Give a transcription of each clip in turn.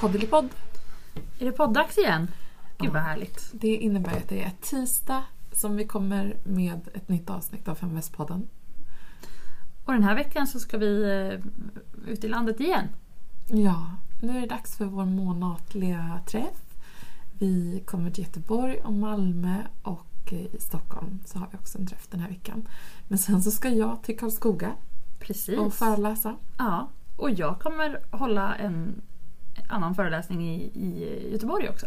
Poddelipodd. Är det poddags igen? Gud vad härligt. Det innebär att det är tisdag som vi kommer med ett nytt avsnitt av Femvästpodden. Och den här veckan så ska vi eh, ut i landet igen. Ja, nu är det dags för vår månatliga träff. Vi kommer till Göteborg och Malmö och eh, i Stockholm så har vi också en träff den här veckan. Men sen så ska jag till Karlskoga Precis. och föreläsa. Ja. Och jag kommer hålla en annan föreläsning i, i Göteborg också.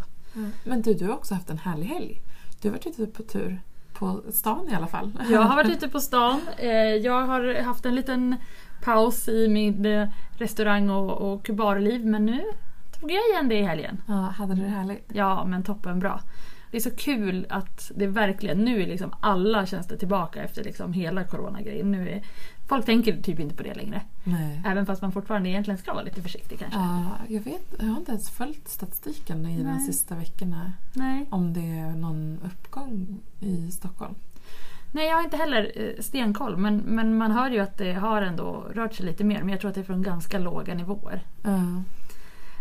Men du, du har också haft en härlig helg. Du har varit ute på tur på stan i alla fall. Jag har varit ute på stan. Eh, Jag har haft en liten paus i min eh, restaurang och, och kubarliv men nu tog jag igen det i helgen. Ja, hade du det härligt? Ja, men toppen bra. Det är så kul att det verkligen, nu är liksom alla tjänster tillbaka efter liksom hela coronagrejen. Nu är, folk tänker typ inte på det längre. Nej. Även fast man fortfarande egentligen ska vara lite försiktig kanske. Ja, jag vet. Jag har inte ens följt statistiken i de sista veckorna. Nej. Om det är någon uppgång i Stockholm. Nej, jag har inte heller eh, stenkoll men, men man hör ju att det har ändå rört sig lite mer. Men jag tror att det är från ganska låga nivåer. Ja.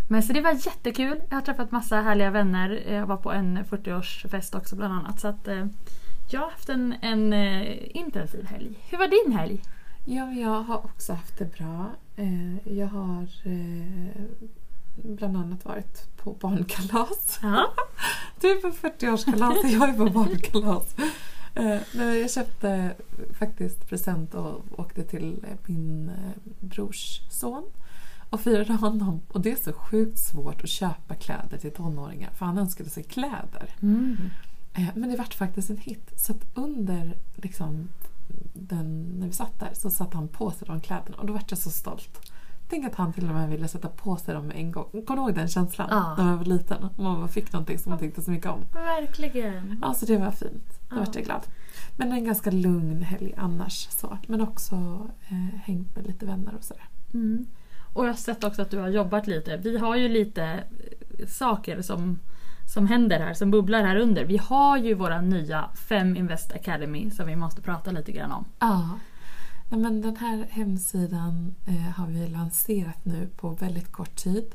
Men så det var jättekul. Jag har träffat massa härliga vänner. Jag var på en 40-årsfest också bland annat. Så att, eh, jag har haft en, en eh, intensiv helg. Hur var din helg? Ja, jag har också haft det bra. Eh, Jag har bland annat varit på barnkalas. Ja. Du är på 40-årskalas och jag är på barnkalas. Jag köpte faktiskt present och åkte till min brors son och firade honom. Och det är så sjukt svårt att köpa kläder till tonåringar för han önskade sig kläder. Mm. Eh, Men det vart faktiskt en hit. Så under liksom, den, när vi satt där så satte han på sig de kläderna och då vart jag så stolt. Tänk att han till och med ville sätta på sig dem en gång. Kommer du ihåg den känslan? Ja. När man var liten och man fick någonting som man tyckte så mycket om. Verkligen. Ja, så det var fint. Då Ja. vart jag glad. Men en ganska lugn helg annars. Så. Men också eh, hängt med lite vänner och sådär. Mm. Och jag har sett också att du har jobbat lite. Vi har ju lite eh, saker som, som händer här, som bubblar här under. Vi har ju våra nya Fem Invest Academy som vi måste prata lite grann om. Ja. ja men den här hemsidan eh, har vi lanserat nu på väldigt kort tid.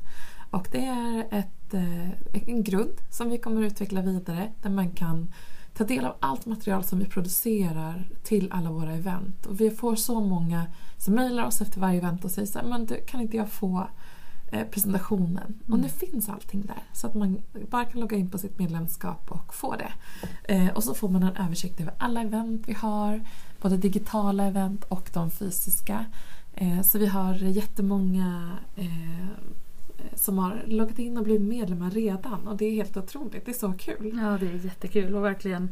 Och det är ett, eh, en grund som vi kommer att utveckla vidare där man kan ta del av allt material som vi producerar till alla våra event. Och vi får så många som mejlar oss efter varje event och säger så här, men du, kan inte jag få eh, presentationen? Och nu finns allting där så att man bara kan logga in på sitt medlemskap och få det. Eh, och så får man en översikt över alla event vi har, både digitala event och de fysiska. Eh, så vi har jättemånga eh, som har loggat in och blivit medlemmar redan och det är helt otroligt. Det är så kul. Ja, det är jättekul och verkligen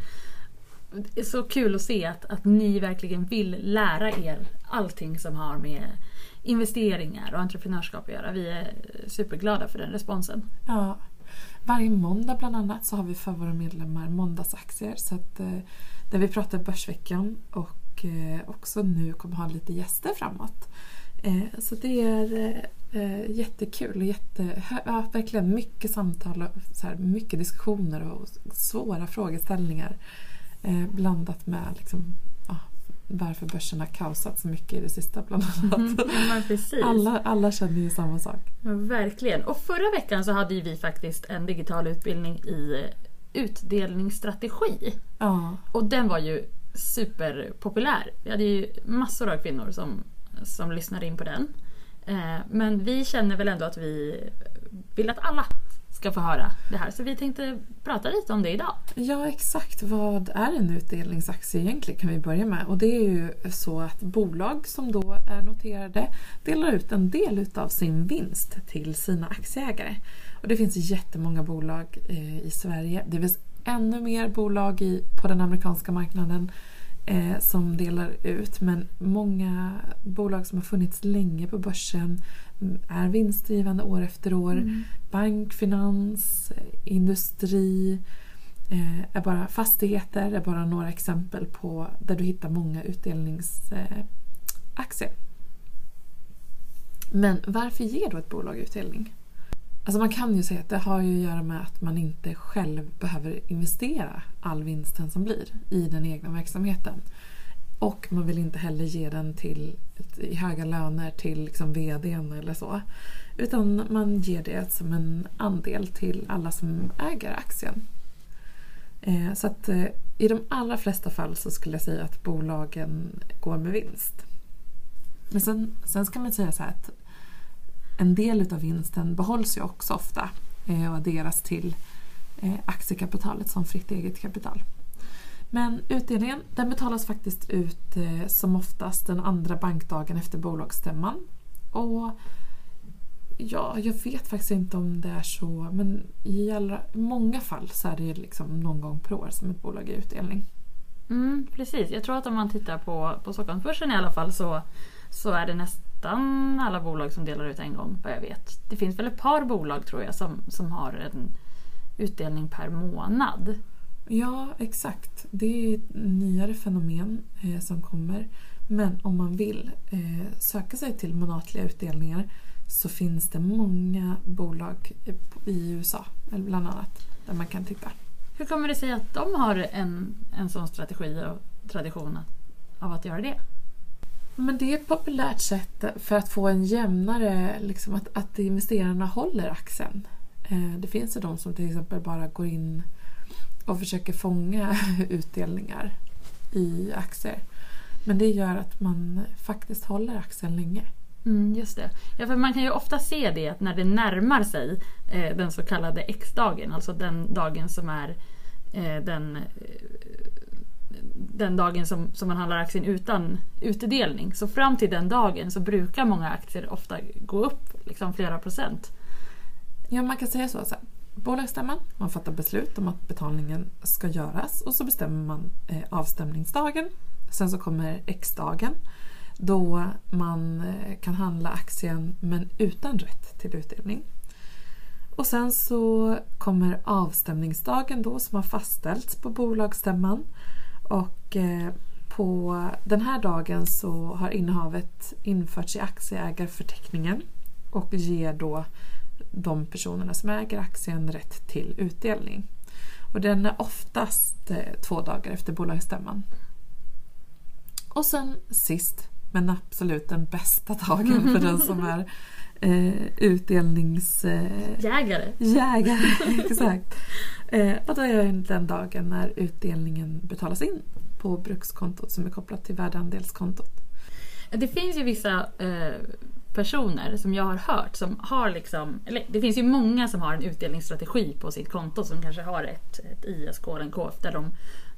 det är så kul att se att, att ni verkligen vill lära er allting som har med investeringar och entreprenörskap att göra. Vi är superglada för den responsen. Ja. Varje måndag bland annat så har vi för våra medlemmar måndagsaktier så att, eh, där vi pratar Börsveckan och eh, också nu kommer ha lite gäster framåt. Eh, så det är eh, jättekul och jätte, ja, verkligen mycket samtal och så här, mycket diskussioner och svåra frågeställningar eh, blandat med liksom, ja, varför börsen har kaosat så mycket i det sista bland annat. Mm, ja. Alla, alla känner ju samma sak. Verkligen. Och förra veckan så hade vi faktiskt en digital utbildning i utdelningsstrategi. Ja, Och den var ju superpopulär. Vi hade ju massor av kvinnor som, som lyssnade in på den. Eh, men vi känner väl ändå att vi vill att alla ska få höra det här. Så vi tänkte prata lite om det idag. Ja, exakt. Vad är en utdelningsaktie egentligen kan vi börja med. Och det är ju så att bolag som då är noterade delar ut en del utav sin vinst till sina aktieägare. Och det finns jättemånga bolag eh, i Sverige. Det finns ännu mer bolag på den amerikanska marknaden eh, som delar ut. Men många bolag som har funnits länge på börsen mm, är vinstdrivande år efter år. Bank, finans, industri, eh, är bara fastigheter är bara några exempel på där du hittar många utdelningsaktier. Aktier. Men varför ger då ett bolag utdelning? Alltså man kan ju säga att det har ju att göra med att man inte själv behöver investera all vinsten som blir i den egna verksamheten. Och man vill inte heller ge den till i höga löner till liksom VDn eller så. Utan man ger det som en andel till alla som äger aktien. Eh, så att eh, i de allra flesta fall så skulle jag säga att bolagen går med vinst. Men sen, sen ska man säga så här att en del utav vinsten behålls ju också ofta eh, och adderas till eh, aktiekapitalet som fritt eget kapital. Men utdelningen den betalas faktiskt ut eh, som oftast den andra bankdagen efter bolagsstämman. Och Ja, jag vet faktiskt inte om det är så men i alla, många fall så är det liksom någon gång per år som ett bolag ger utdelning. Mm, precis, jag tror att om man tittar på, på Stockholmsbörsen i alla fall så, så är det nästan alla bolag som delar ut en gång vad jag vet. Det finns väl ett par bolag tror jag som, som har en utdelning per månad. Ja, exakt. Det är ett nyare fenomen eh, som kommer. Men om man vill eh, söka sig till månatliga utdelningar så finns det många bolag i USA, bland annat, där man kan titta. Hur kommer det sig att de har en, en sån strategi och tradition av att göra det? Men det är ett populärt sätt för att få en jämnare, liksom att, att investerarna håller axeln. Eh, det finns ju de som till exempel bara går in och försöker fånga utdelningar i aktier. Men det gör att man faktiskt håller axeln länge. Mm, just det. Ja, för man kan ju ofta se det att när det närmar sig eh, den så kallade X-dagen, alltså den dagen som är eh, den, eh, den dagen som, som man handlar aktien utan utdelning. Så fram till den dagen så brukar många aktier ofta gå upp liksom flera procent. Ja, man kan säga så. så Bolagsstämman, man fattar beslut om att betalningen ska göras och så bestämmer man eh, avstämningsdagen. Sen så kommer X-dagen då man eh, kan handla aktien men utan rätt till utdelning. Och sen så kommer avstämningsdagen då som har fastställts på bolagsstämman. Och eh, på den här dagen så har innehavet införts i aktieägarförteckningen och ger då de personerna som äger aktien rätt till utdelning. Och den är oftast eh, två dagar efter bolagsstämman. Och sen sist men absolut den bästa dagen för den som är eh, utdelningsjägare. Eh, jägare, exakt. Eh, och då är det den dagen när utdelningen betalas in på brukskontot som är kopplat till värdeandelskontot. Det finns ju vissa eh, personer som jag har hört som har liksom, det finns ju många som har en utdelningsstrategi på sitt konto som kanske har ett, ett ISK eller en KF där de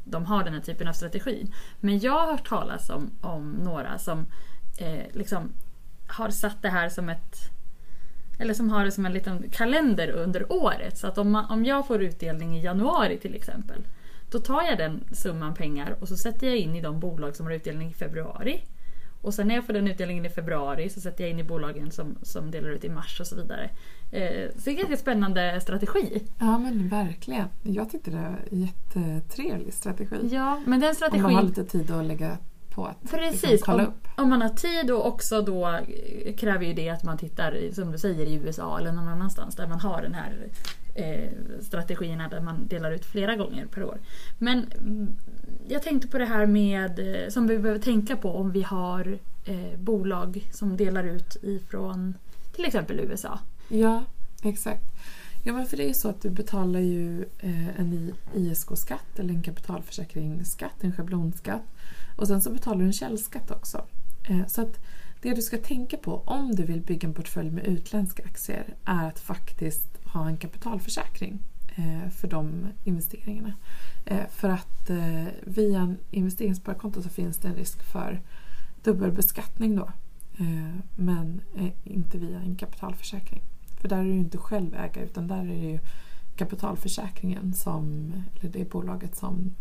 de har den här typen av strategi. Men jag har hört talas om, om några som eh, liksom har satt det här som ett eller som har det som en liten kalender under året. Så att om, man, om jag får utdelning i januari till exempel. Då tar jag den summan pengar och så sätter jag in i de bolag som har utdelning i februari. Och sen när jag får den utdelningen i februari så sätter jag in i bolagen som, som delar ut i mars och så vidare. Eh, så det är en ganska spännande strategi. Ja men verkligen. Jag tyckte det var en jättetrevlig strategi. Ja, men den strategin... Om man har lite tid att lägga på att liksom Precis, liksom, kolla upp. Om, om man har tid och också då kräver ju det att man tittar som du säger i USA eller någon annanstans där man har den här eh, strategierna där man delar ut flera gånger per år. Men jag tänkte på det här med eh, som vi behöver tänka på om vi har eh, bolag som delar ut ifrån till exempel USA. Ja, exakt. Ja, men för det är så att du betalar ju eh, en ISK-skatt eller en kapitalförsäkringsskatt, en schablonskatt. Och sen så betalar du en källskatt också. Eh, så att det du ska tänka på om du vill bygga en portfölj med utländska aktier är att faktiskt ha en kapitalförsäkring eh, för de investeringarna. Eh, för att via en investeringssparkonto så finns det en risk för dubbelbeskattning då. Men inte via en kapitalförsäkring. För där är du inte själv ägare utan där är det ju kapitalförsäkringen som, eller det bolaget som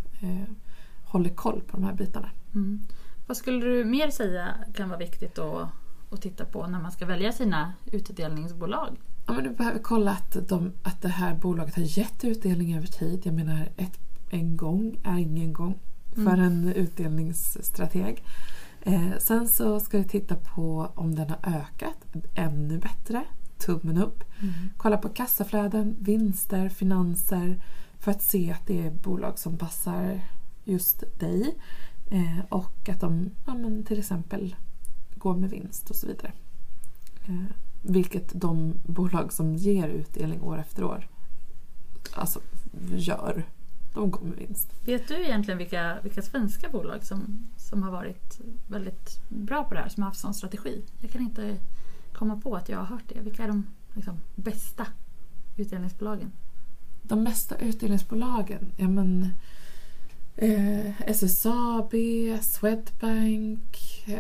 håller koll på de här bitarna. Mm. Vad skulle du mer säga kan vara viktigt att, att titta på när man ska välja sina utdelningsbolag? Ja, men du behöver kolla att, de, att det här bolaget har gett utdelning över tid. Jag menar, ett, en gång är ingen gång för mm. en utdelningsstrateg. Eh, sen så ska du titta på om den har ökat ännu bättre tummen upp. Mm. Kolla på kassaflöden, vinster, finanser för att se att det är bolag som passar just dig. Eh, och att de ja, men till exempel går med vinst och så vidare. Eh, vilket de bolag som ger utdelning år efter år alltså, gör. De går med vinst. Vet du egentligen vilka, vilka svenska bolag som, som har varit väldigt bra på det här, som har haft sån strategi? Jag kan inte komma på att jag har hört det. Vilka är de liksom, bästa utdelningsbolagen? De bästa utdelningsbolagen? Ja men eh, SSAB, Swedbank, eh,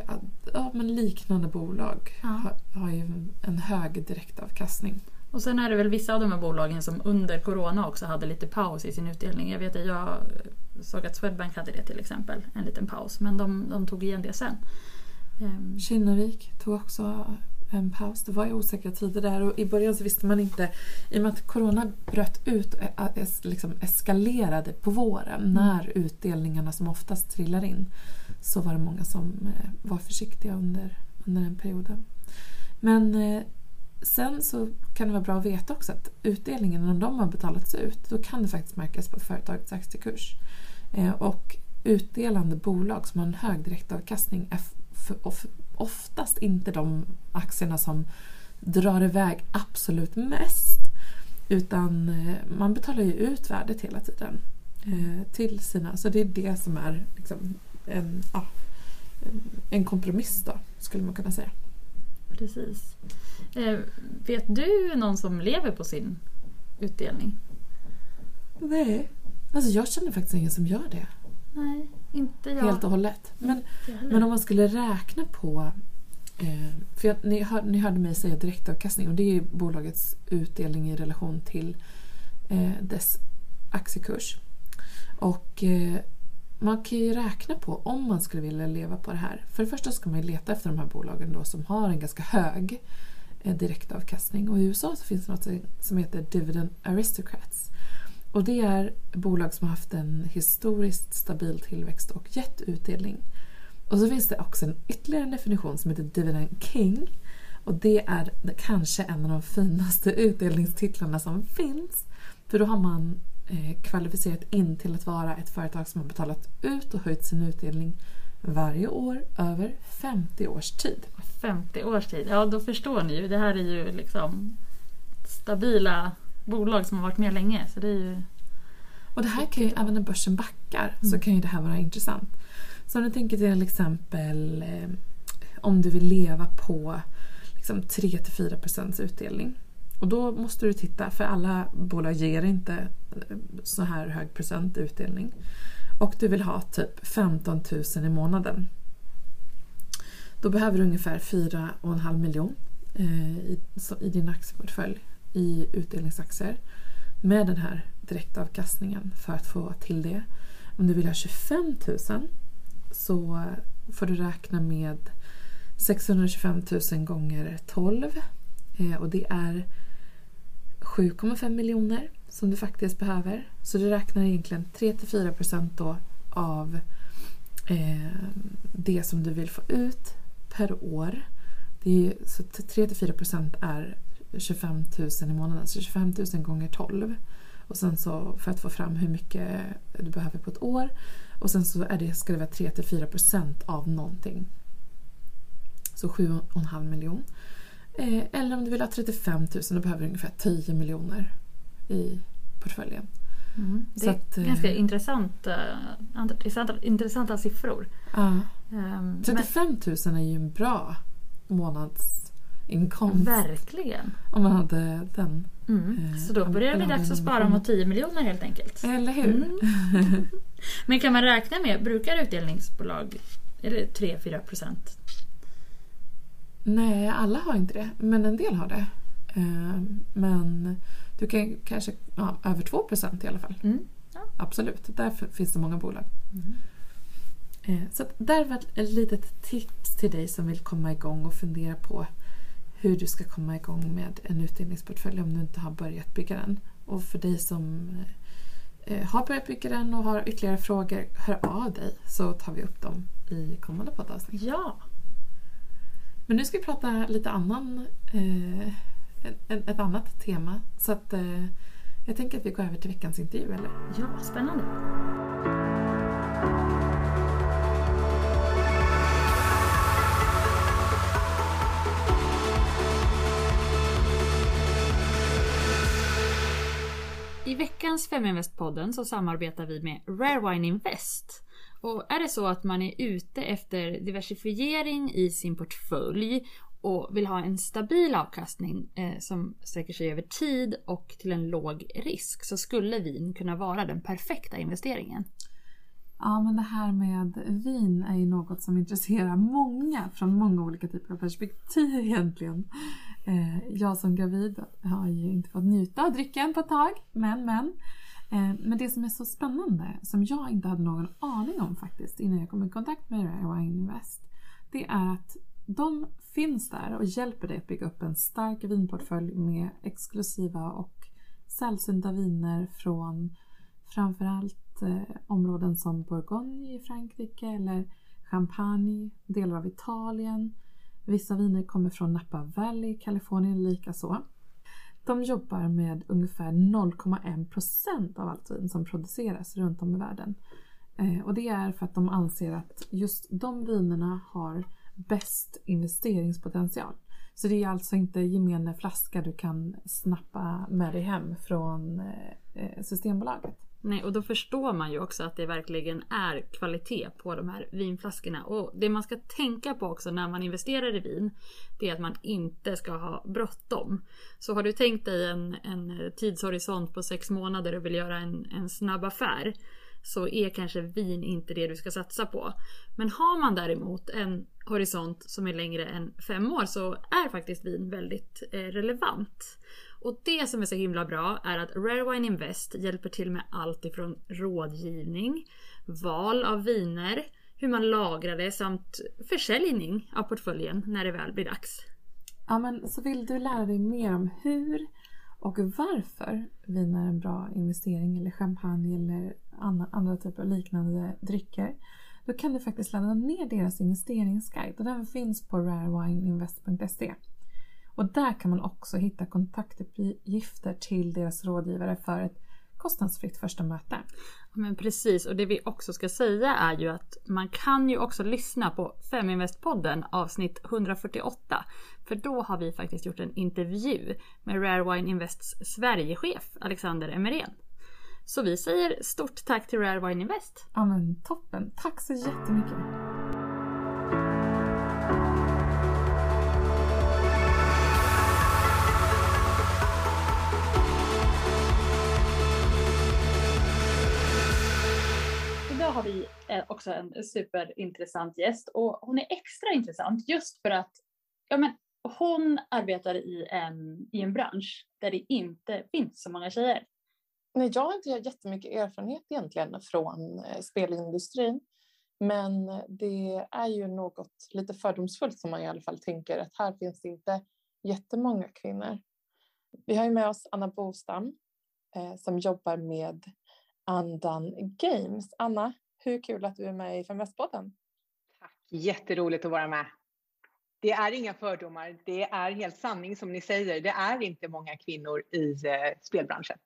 ja, men liknande bolag Ja. har, har ju en hög direktavkastning. Och sen är det väl vissa av de här bolagen som under Corona också hade lite paus i sin utdelning. Jag vet att jag såg att Swedbank hade det till exempel, en liten paus. Men de, de tog igen det sen. Ehm, Kinnevik tog också en paus. Det var ju osäkra tider där och i början så visste man inte, i och med att Corona bröt ut liksom eskalerade på våren när utdelningarna som oftast trillar in så var det många som eh, var försiktiga under, under den perioden. Men eh, sen så kan det vara bra att veta också att utdelningen, när de har betalats ut, då kan det faktiskt märkas på företagets aktiekurs. Eh, och utdelande bolag som har en hög direktavkastning är oftast inte de aktierna som drar iväg absolut mest. Utan eh, man betalar ju ut värdet hela tiden eh, till sina... Så det är det som är liksom en, ja, en kompromiss då, skulle man kunna säga. precis. Eh, vet du någon som lever på sin utdelning? Nej. Alltså jag känner faktiskt ingen som gör det Nej, inte jag. helt och hållet. Men. Men om man skulle räkna på... Eh, för jag, ni, hör, ni hörde mig säga direktavkastning och det är bolagets utdelning i relation till eh, dess aktiekurs. Och eh, man kan ju räkna på om man skulle vilja leva på det här. För det första ska man ju leta efter de här bolagen då som har en ganska hög eh, direktavkastning. Och i USA så finns det något som heter Dividend Aristocrats. Och det är bolag som har haft en historiskt stabil tillväxt och gett utdelning. Och så finns det också en ytterligare en definition som heter Dividend King. Och det är kanske en av de finaste utdelningstitlarna som finns. För då har man eh, kvalificerat in till att vara ett företag som har betalat ut och höjt sin utdelning varje år över 50 års tid. 50 års tid. Ja, då förstår ni ju. Det här är ju liksom stabila bolag som har varit med länge. Så det är ju... Och det här kan ju, även när börsen backar, så kan ju det här vara intressant. Så om du tänker till exempel eh, om du vill leva på liksom 3-4% utdelning. Och då måste du titta, för alla bolag ger inte eh, så här hög procent utdelning. Och du vill ha typ 15 000 i månaden. Då behöver du ungefär 4,5 miljon eh, i din aktieportfölj i utdelningsaktier med den här direktavkastningen för att få till det. Om du vill ha 25 000 så får du räkna med 625 000 gånger 12 eh, och det är 7,5 miljoner som du faktiskt behöver. Så du räknar egentligen 3-4% då av eh, det som du vill få ut per år. Det är, så 3-4% är 25 000 i månaden, så 25 000 gånger 12. Och sen så för att få fram hur mycket du behöver på ett år. Och sen så är det, ska det vara 3-4% av någonting. Så 7,5 miljon. Eh, eller om du vill ha 35 000 då behöver du ungefär 10 miljoner i portföljen. Mm. Det är att, eh, ganska intressant, eh, intressanta, intressanta siffror. Ja. Ehm, men, 35 000 är ju en bra månadsinkomst. verkligen. Om man hade den. Mm. Eh, Så då börjar det bli dags att spara mot 10 miljoner helt enkelt. Eller hur? Mm. Men kan man räkna med, brukar utdelningsbolag, är det 3-4 procent? Nej, alla har inte det. Men en del har det. Eh, Men du kan kanske, ja, över 2% i alla fall. Mm. Absolut, där f- finns det många bolag. Eh, Så där var ett litet tips till dig som vill komma igång och fundera på hur du ska komma igång med en utdelningsportfölj om du inte har börjat bygga den. Och för dig som eh, har börjat bygga den och har ytterligare frågor, hör av dig så tar vi upp dem i kommande poddavsnitt. Ja, Men nu ska vi prata lite annan, eh, ett annat tema. Så att eh, jag tänker att vi går över till veckans intervju, eller? ja, spännande. I veckans Feminvest-podden så samarbetar vi med Rare Wine Invest. Och är det så att man är ute efter diversifiering i sin portfölj och vill ha en stabil avkastning eh, som sträcker sig över tid och till en låg risk så skulle vin kunna vara den perfekta investeringen. Ja, men det här med vin är ju något som intresserar många från många olika typer av perspektiv egentligen. Eh, jag som gravid har ju inte fått njuta av drycken på ett tag, men men. Eh, men det som är så spännande, som jag inte hade någon aning om faktiskt innan jag kom i kontakt med Rare Wine Invest, det är att de finns där och hjälper dig att bygga upp en stark vinportfölj med exklusiva och sällsynta viner från framförallt eh, områden som Bourgogne i Frankrike eller Champagne, delar av Italien. Vissa viner kommer från Napa Valley i Kalifornien likaså. De jobbar med ungefär 0,1% av allt vin som produceras runt om i världen. Eh, och det är för att de anser att just de vinerna har bäst investeringspotential. Så det är alltså inte gemene flaska du kan snappa med dig hem från eh, eh, Systembolaget. Nej, och då förstår man ju också att det verkligen är kvalitet på de här vinflaskorna. Och det man ska tänka på också när man investerar i vin, det är att man inte ska ha bråttom. Så har du tänkt dig en, en tidshorisont på sex månader och vill göra en, en snabb affär, så är kanske vin inte det du ska satsa på. Men har man däremot en horisont som är längre än fem år så är faktiskt vin väldigt eh, relevant. Och det som är så himla bra är att Rare Wine Invest hjälper till med allt ifrån rådgivning, val av viner, hur man lagrar det samt försäljning av portföljen när det väl blir dags. Ja, men så vill du lära dig mer om hur och varför vin är en bra investering eller champagne eller andra typer av liknande drycker då kan du faktiskt ladda ner deras investeringsguide och den finns på rarewineinvest.se. Och där kan man också hitta kontaktuppgifter till deras rådgivare för ett kostnadsfritt första möte. Men precis, och det vi också ska säga är ju att man kan ju också lyssna på Feminvest-podden avsnitt 148. För då har vi faktiskt gjort en intervju med Rare Wine Invests Sverigechef Alexander Emerén. Så vi säger stort tack till Rare Wine Invest. Ja men toppen, tack så jättemycket. Har vi eh, också en superintressant gäst och hon är extra intressant just för att ja, men hon arbetar i en, i en bransch där det inte finns så många tjejer. Nej, jag har inte jättemycket erfarenhet egentligen från eh, spelindustrin. Men det är ju något lite fördomsfullt som man i alla fall tänker att här finns det inte jättemånga kvinnor. Vi har ju med oss Anna Bostam eh, som jobbar med Andan Games. Anna, hur kul att du är med i Feminvestpodden. Tack, jätteroligt att vara med. Det är inga fördomar, det är helt sanning som ni säger. Det är inte många kvinnor i eh, spelbranschen.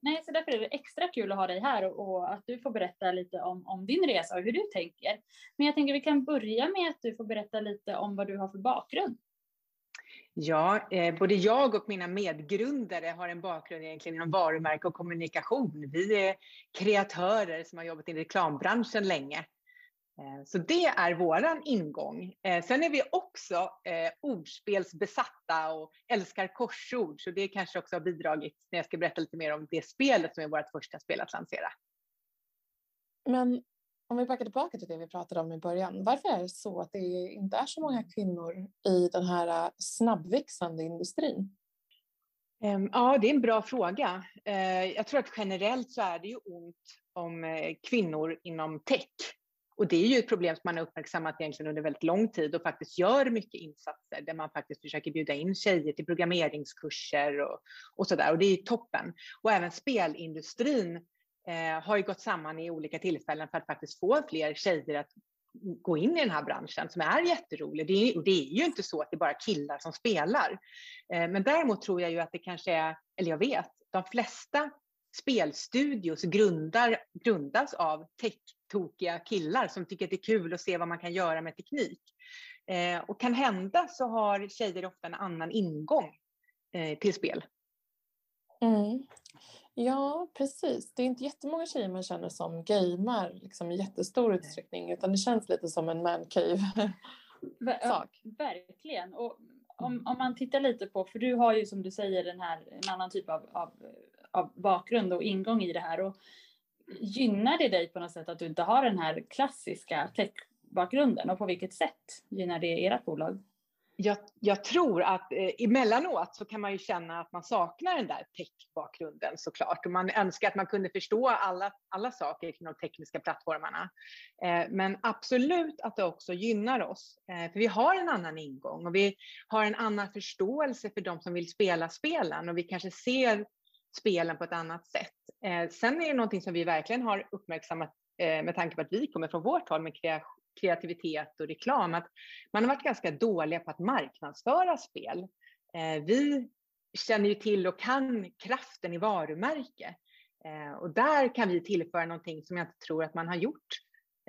Nej, så därför är det extra kul att ha dig här och, och, att du får berätta lite om, om din resa och hur du tänker. Men jag tänker vi kan börja med att du får berätta lite om vad du har för bakgrund. Ja, eh, både jag och mina medgrundare har en bakgrund egentligen inom varumärke och kommunikation. Vi är kreatörer som har jobbat i reklambranschen länge. Eh, så det är våran ingång. Eh, sen är vi också eh, ordspelsbesatta och älskar korsord, så det kanske också har bidragit när jag ska berätta lite mer om det spelet som är vårt första spel att lansera. Men om vi backar tillbaka till det vi pratade om i början, varför är det så att det inte är så många kvinnor i den här snabbväxande industrin? Ehm, ja, det är en bra fråga. Jag tror att generellt så är det ju ont om kvinnor inom tech. Och det är ju ett problem som man har uppmärksammat egentligen under väldigt lång tid och faktiskt gör mycket insatser där man faktiskt försöker bjuda in tjejer till programmeringskurser och, och så där. Och det är toppen. Och även spelindustrin eh, har ju gått samman i olika tillfällen för att faktiskt få fler tjejer att gå in i den här branschen som är jätterolig. Det är, det är ju inte så att det är bara killar som spelar. Eh, men däremot tror jag ju att det kanske är, eller jag vet, de flesta spelstudios grundar, grundas av tech-tokiga killar som tycker att det är kul att se vad man kan göra med teknik. Eh, och kan hända så har tjejer ofta en annan ingång eh, till spel. Mm. Ja, precis. Det är inte jättemånga tjejer man känner som gamer liksom, i jättestor utsträckning utan det känns lite som en mancave-sak. verkligen. Och om, om man tittar lite på, för du har ju som du säger den här, en annan typ av, av, av bakgrund och ingång i det här. Och gynnar det dig på något sätt att du inte har den här klassiska techbakgrunden och på vilket sätt gynnar det ert bolag? Jag, jag, tror att eh, emellanåt så kan man ju känna att man saknar den där tech-bakgrunden såklart. Och man önskar att man kunde förstå alla, alla saker kring de tekniska plattformarna. Eh, men absolut att det också gynnar oss. Eh, för vi har en annan ingång och vi har en annan förståelse för de som vill spela spelen och vi kanske ser spelen på ett annat sätt. Eh, sen är det någonting som vi verkligen har uppmärksammat eh, med tanke på att vi kommer från vårt håll med kreativitet och reklam, att man har varit ganska dåliga på att marknadsföra spel. Eh, vi känner ju till och kan kraften i varumärke eh, och där kan vi tillföra någonting som jag inte tror att man har gjort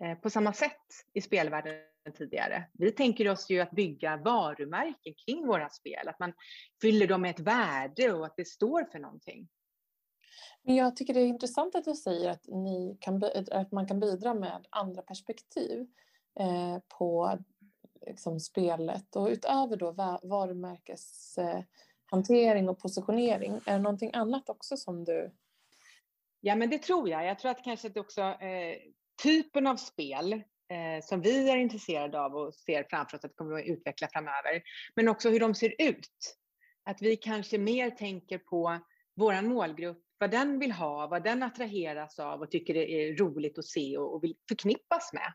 eh, på samma sätt i spelvärlden tidigare. Vi tänker oss ju att bygga varumärken kring våra spel, att man fyller dem med ett värde och att det står för någonting. Men jag tycker det är intressant att du säger att, ni kan, att man kan bidra med andra perspektiv. Eh, på liksom, spelet. Och utöver då varumärkeshantering och positionering, är det någonting annat också som du... Ja, men det tror jag. Jag tror att kanske det också eh, typen av spel eh, som vi är intresserade av och ser framför oss att kommer att utveckla framöver, men också hur de ser ut. Att vi kanske mer tänker på vår målgrupp, vad den vill ha, vad den attraheras av och tycker det är roligt att se och, och vill förknippas med.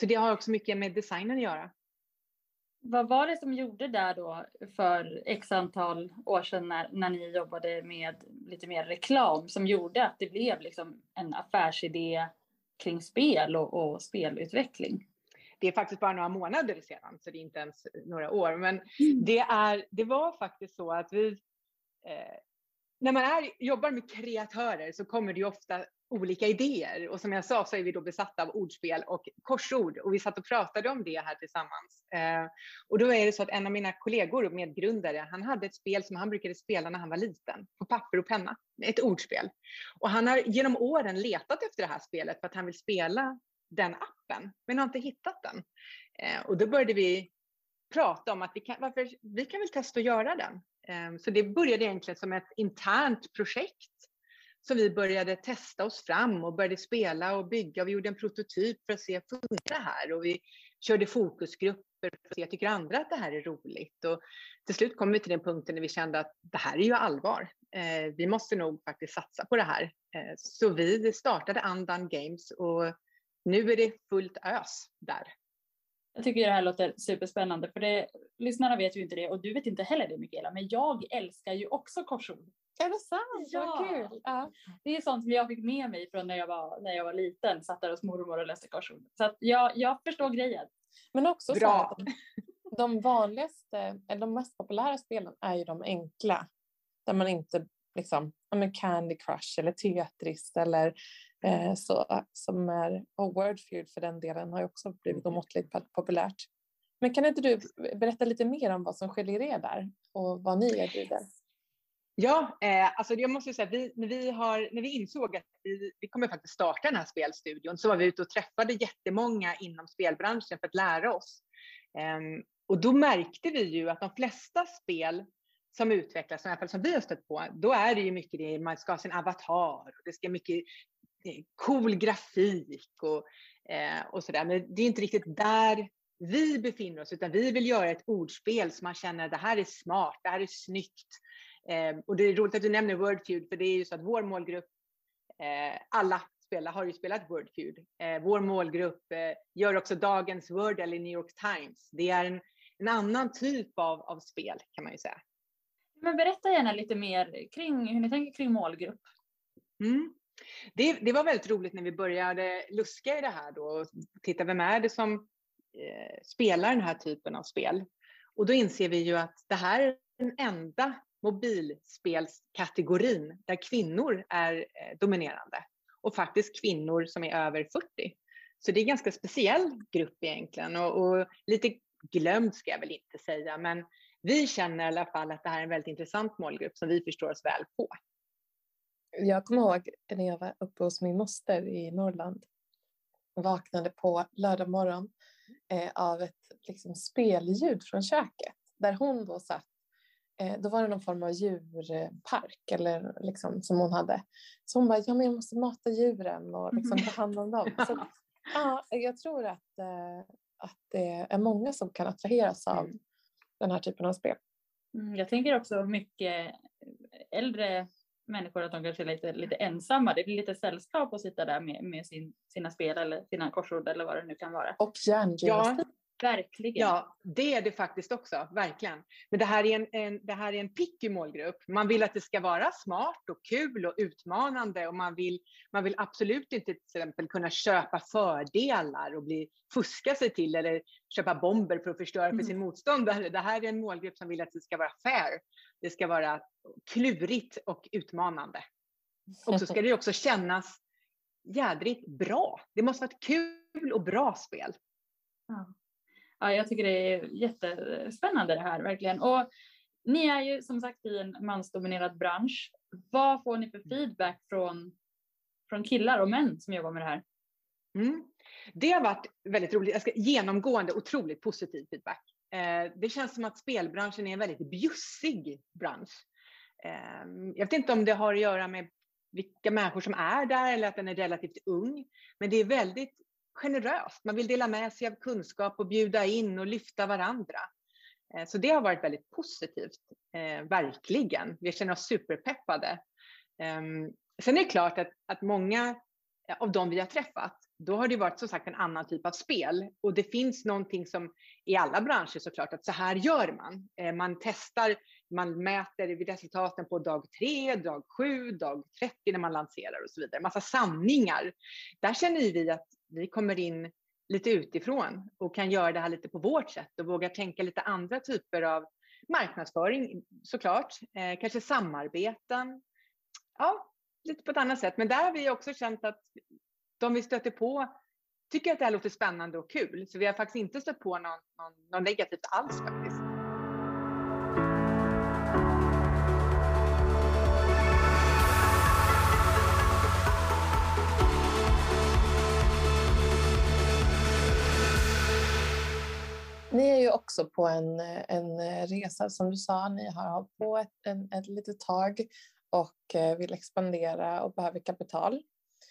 Så det har också mycket med designen att göra. Vad var det som gjorde där då för x antal år sedan när, när ni jobbade med lite mer reklam som gjorde att det blev liksom en affärsidé kring spel och, och spelutveckling? Det är faktiskt bara några månader sedan, så det är inte ens några år. Men mm. det, är, det var faktiskt så att vi eh, när man är, jobbar med kreatörer så kommer det ju ofta olika idéer. Och som jag sa så är vi då besatta av ordspel och korsord och vi satt och pratade om det här tillsammans. Eh, och då är det så att en av mina kollegor och medgrundare, han hade ett spel som han brukade spela när han var liten, på papper och penna, ett ordspel. Och han har genom åren letat efter det här spelet för att han vill spela den appen, men har inte hittat den. Eh, och då började vi prata om att vi kan, varför, vi kan väl testa att göra den. Eh, så det började egentligen som ett internt projekt så vi började testa oss fram och började spela och bygga. Vi gjorde en prototyp för att se, funkar det här? Och vi körde fokusgrupper för att se, tycker andra att det här är roligt? Och till slut kom vi till den punkten när vi kände att det här är ju allvar. Eh, vi måste nog faktiskt satsa på det här. Eh, så vi startade Undone Games och nu är det fullt ös där. Jag tycker det här låter superspännande för det, lyssnarna vet ju inte det och du vet inte heller det Mikaela, men jag älskar ju också korsord. Är det sant? Ja. Vad kul! Ja. Det är sånt som jag fick med mig från när jag var, när jag var liten, satt där hos mormor och läste korsord. Så att jag, jag förstår grejen. Men också Bra. så att de vanligaste, eller de mest populära spelen är ju de enkla. Där man inte liksom, ja Candy Crush eller Tetris eller eh, så som är, och Wordfeud för den delen har ju också blivit omåttligt populärt. Men kan inte du berätta lite mer om vad som skiljer er där och vad ni erbjuder? Ja, eh, alltså jag måste säga vi, när, vi har, när vi insåg att vi, vi kommer faktiskt starta den här spelstudion så var vi ute och träffade jättemånga inom spelbranschen för att lära oss. Eh, och då märkte vi ju att de flesta spel som utvecklas, i alla fall som vi har stött på, då är det ju mycket det, man ska ha sin avatar, och det ska mycket eh, cool grafik och, eh, och sådär. Men det är inte riktigt där vi befinner oss, utan vi vill göra ett ordspel som man känner att det här är smart, det här är snyggt. Eh, och det är roligt att du nämner Wordfeud, för det är ju så att vår målgrupp, eh, alla spelare har ju spelat Wordfeud. Eh, vår målgrupp eh, gör också dagens Word eller New York Times. Det är en, en annan typ av, av spel kan man ju säga. Men berätta gärna lite mer kring hur ni tänker kring målgrupp. Mm. Det, det, var väldigt roligt när vi började luska i det här då och titta vem är det som eh, spelar den här typen av spel. Och då inser vi ju att det här är den enda mobilspelskategorin där kvinnor är eh, dominerande och faktiskt kvinnor som är över 40. Så det är en ganska speciell grupp egentligen och, och lite glömd ska jag väl inte säga, men vi känner i alla fall att det här är en väldigt intressant målgrupp som vi förstår oss väl på. Jag kommer ihåg när jag var uppe hos min moster i Norrland. Vaknade på lördag morgon eh, av ett liksom, spelljud från köket. Där hon då satt. Eh, då var det någon form av djurpark eller liksom, som hon hade. Så hon bara, ja men jag måste mata djuren och liksom, ta hand om dem. Så, ja, jag tror att, eh, att det är många som kan attraheras av mm. den här typen av spel. Mm, jag tänker också mycket äldre människor att de kanske är lite, lite ensamma. Det blir lite sällskap att sitta där med, med sin, sina spel eller sina korsord eller vad det nu kan vara. Och järngymnastik. Ja, verkligen. Ja, det är det faktiskt också, verkligen. Men det här är en, en, det här är en picky målgrupp. Man vill att det ska vara smart och kul och utmanande och man vill, man vill absolut inte till exempel kunna köpa fördelar och bli, fuska sig till eller köpa bomber för att förstöra för mm. sin motståndare. Det här är en målgrupp som vill att det ska vara fair. Det ska vara klurigt och utmanande. Och så ska det också kännas jädrigt bra. Det måste vara ett kul och bra spel. Ja ja, jag tycker det är jättespännande det här verkligen. Och ni är ju som sagt i en mansdominerad bransch. Vad får ni för feedback från, från killar och män som jobbar med det här? Mm. Det har varit väldigt roligt, jag ska, genomgående otroligt positiv feedback. Eh, det känns som att spelbranschen är en väldigt bjussig bransch. Eh, jag vet inte om det har att göra med vilka människor som är där eller att den är relativt ung. Men det är väldigt generöst. Man vill dela med sig av kunskap och bjuda in och lyfta varandra. Eh, så det har varit väldigt positivt, eh, verkligen. Vi känner oss superpeppade. Ehm, sen är det klart att, att många av de vi har träffat då har det varit som sagt en annan typ av spel. Och det finns någonting som i alla branscher såklart, att så här gör man. Eh, man testar, man mäter resultaten på dag 3, dag 7, dag 30 när man lanserar och så vidare. Massa sanningar. Där känner vi att vi kommer in lite utifrån och kan göra det här lite på vårt sätt och vågar tänka lite andra typer av marknadsföring såklart. Eh, kanske samarbeten. Ja, lite på ett annat sätt. Men där har vi också känt att de vi stöter på tycker att det här låter spännande och kul. Så vi har faktiskt inte stött på någon, någon, någon negativt alls faktiskt. Ni är ju också på en, en resa som du sa, ni har hållit på ett, en, ett litet tag och eh, vill expandera och behöver kapital.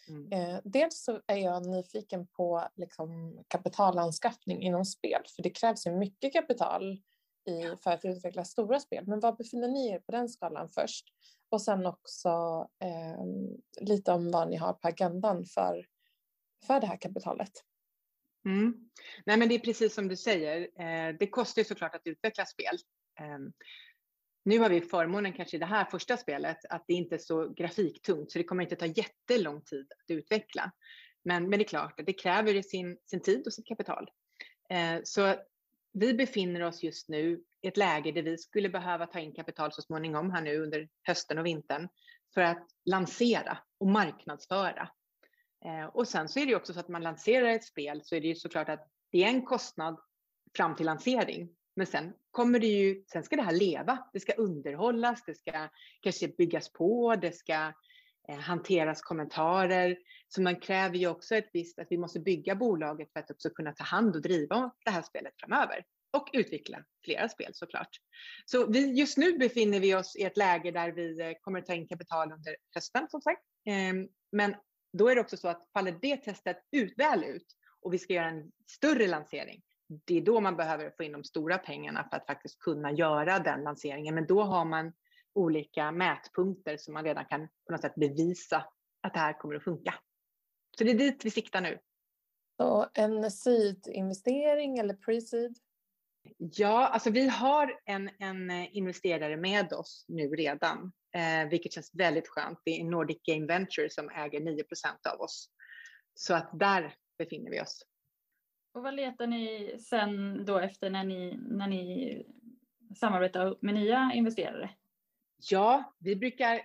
Mm. Eh, dels så är jag nyfiken på liksom, kapitalanskaffning inom spel, för det krävs ju mycket kapital i, för att utveckla stora spel. Men var befinner ni er på den skalan först? Och sen också eh, lite om vad ni har på agendan för, för det här kapitalet. Mm. Nej, men det är precis som du säger. Eh, det kostar ju såklart att utveckla spel. Eh, nu har vi förmånen kanske i det här första spelet att det inte är så grafiktungt så det kommer inte ta jättelång tid att utveckla. Men, men det är klart att det kräver sin, sin tid och sitt kapital. Eh, så vi befinner oss just nu i ett läge där vi skulle behöva ta in kapital så småningom här nu under hösten och vintern för att lansera och marknadsföra. Eh, och sen så är det också så att man lanserar ett spel så är det ju såklart att det är en kostnad fram till lansering. Men sen kommer det ju, sen ska det här leva. Det ska underhållas, det ska kanske byggas på, det ska eh, hanteras kommentarer. Så man kräver ju också ett visst, att vi måste bygga bolaget för att också kunna ta hand och driva det här spelet framöver. Och utveckla flera spel såklart. Så vi, just nu befinner vi oss i ett läge där vi eh, kommer att ta in kapital under hösten som sagt. Ehm, men då är det också så att faller det testet ut, väl ut och vi ska göra en större lansering, det är då man behöver få in de stora pengarna för att faktiskt kunna göra den lanseringen. Men då har man olika mätpunkter som man redan kan på något sätt bevisa att det här kommer att funka. Så det är dit vi siktar nu. Så en seed-investering eller pre-seed? Ja, alltså vi har en, en investerare med oss nu redan, eh, vilket känns väldigt skönt. Det är Nordic Game Venture som äger 9% av oss. Så att där befinner vi oss. Och vad letar ni sen då efter när ni, när ni samarbetar med nya investerare? Ja, vi brukar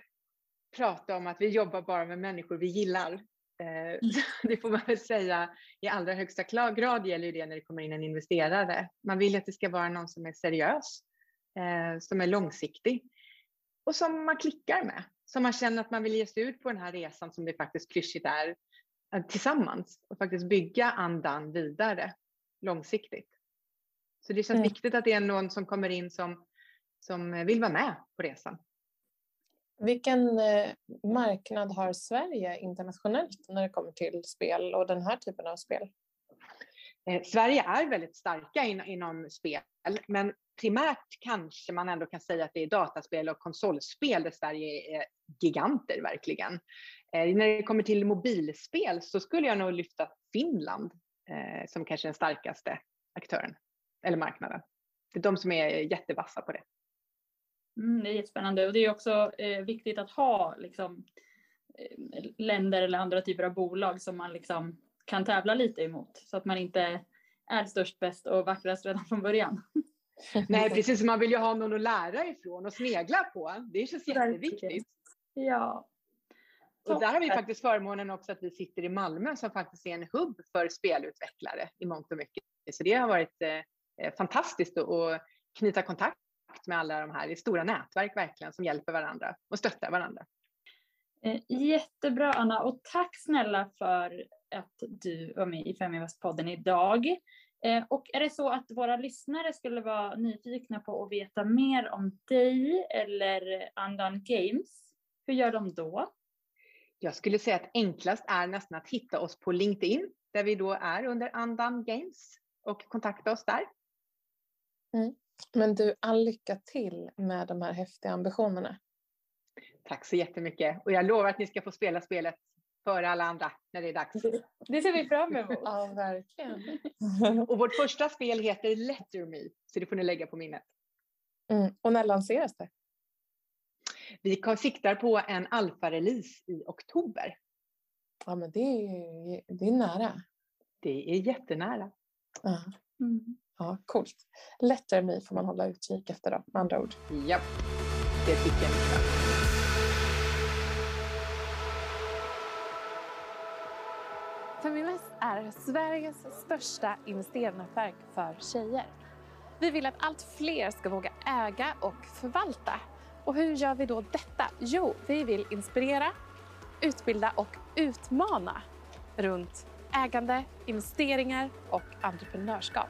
prata om att vi jobbar bara med människor vi gillar. Eh. Det får man väl säga i allra högsta grad gäller det när det kommer in en investerare. Man vill att det ska vara någon som är seriös, eh, som är långsiktig. och som man klickar med. Som man känner att man vill ge sig ut på den här resan som det faktiskt klyschigt är tillsammans och faktiskt bygga andan vidare långsiktigt. Så det känns mm. viktigt att det är någon som kommer in som, som vill vara med på resan. Vilken eh, marknad har Sverige internationellt när det kommer till spel och den här typen av spel? Eh, Sverige är väldigt starka inom spel, men primärt kanske man ändå kan säga att det är dataspel och konsolspel där Sverige är giganter verkligen. Eh, när det kommer till mobilspel så skulle jag nog lyfta Finland som kanske den starkaste aktören eller marknaden. Det är de som är jättevassa på det. Mm, det är jättespännande och det är också eh, viktigt att ha liksom, eh, länder eller andra typer av bolag som man liksom kan tävla lite emot så att man inte är störst, bäst och vackrast redan från början. Nej, precis. Man vill ju ha någon att lära ifrån och snegla på. Det känns jätteviktigt. Ja. Och där har vi faktiskt förmånen också att vi sitter i Malmö som faktiskt är en hubb för spelutvecklare i mångt och mycket. Så det har varit eh, fantastiskt att knyta kontakt med alla de här. Är stora nätverk verkligen som hjälper varandra och stöttar varandra. Eh, jättebra Anna och tack snälla för att du var med i Feminvest-podden idag. Eh, och är det så att våra lyssnare skulle vara nyfikna på att veta mer om dig eller Andan Games, hur gör de då? Jag skulle säga att enklast är nästan att hitta oss på LinkedIn, där vi då är under Andan Games och kontakta oss där. Mm. Men du, all lycka till med de här häftiga ambitionerna. Tack så jättemycket och jag lovar att ni ska få spela spelet före alla andra när det är dags. Det ser vi fram emot. Ja, verkligen. och vårt första spel heter Letter Me, så det får ni lägga på minnet. Mm. Och när lanseras det? Vi siktar på en alfa-release i oktober. Ja, men det är, det är nära. Det är jättenära. Ja. Mm. Ja, coolt. Letter Me får man hålla utkik efter då, med andra ord. Ja, det tycker jag mycket. Feminvest är Sveriges största investeringsnätverk för tjejer. Vi vill att allt fler ska våga äga och förvalta. Och hur gör vi då detta? Jo, vi vill inspirera, utbilda och utmana runt ägande, investeringar och entreprenörskap.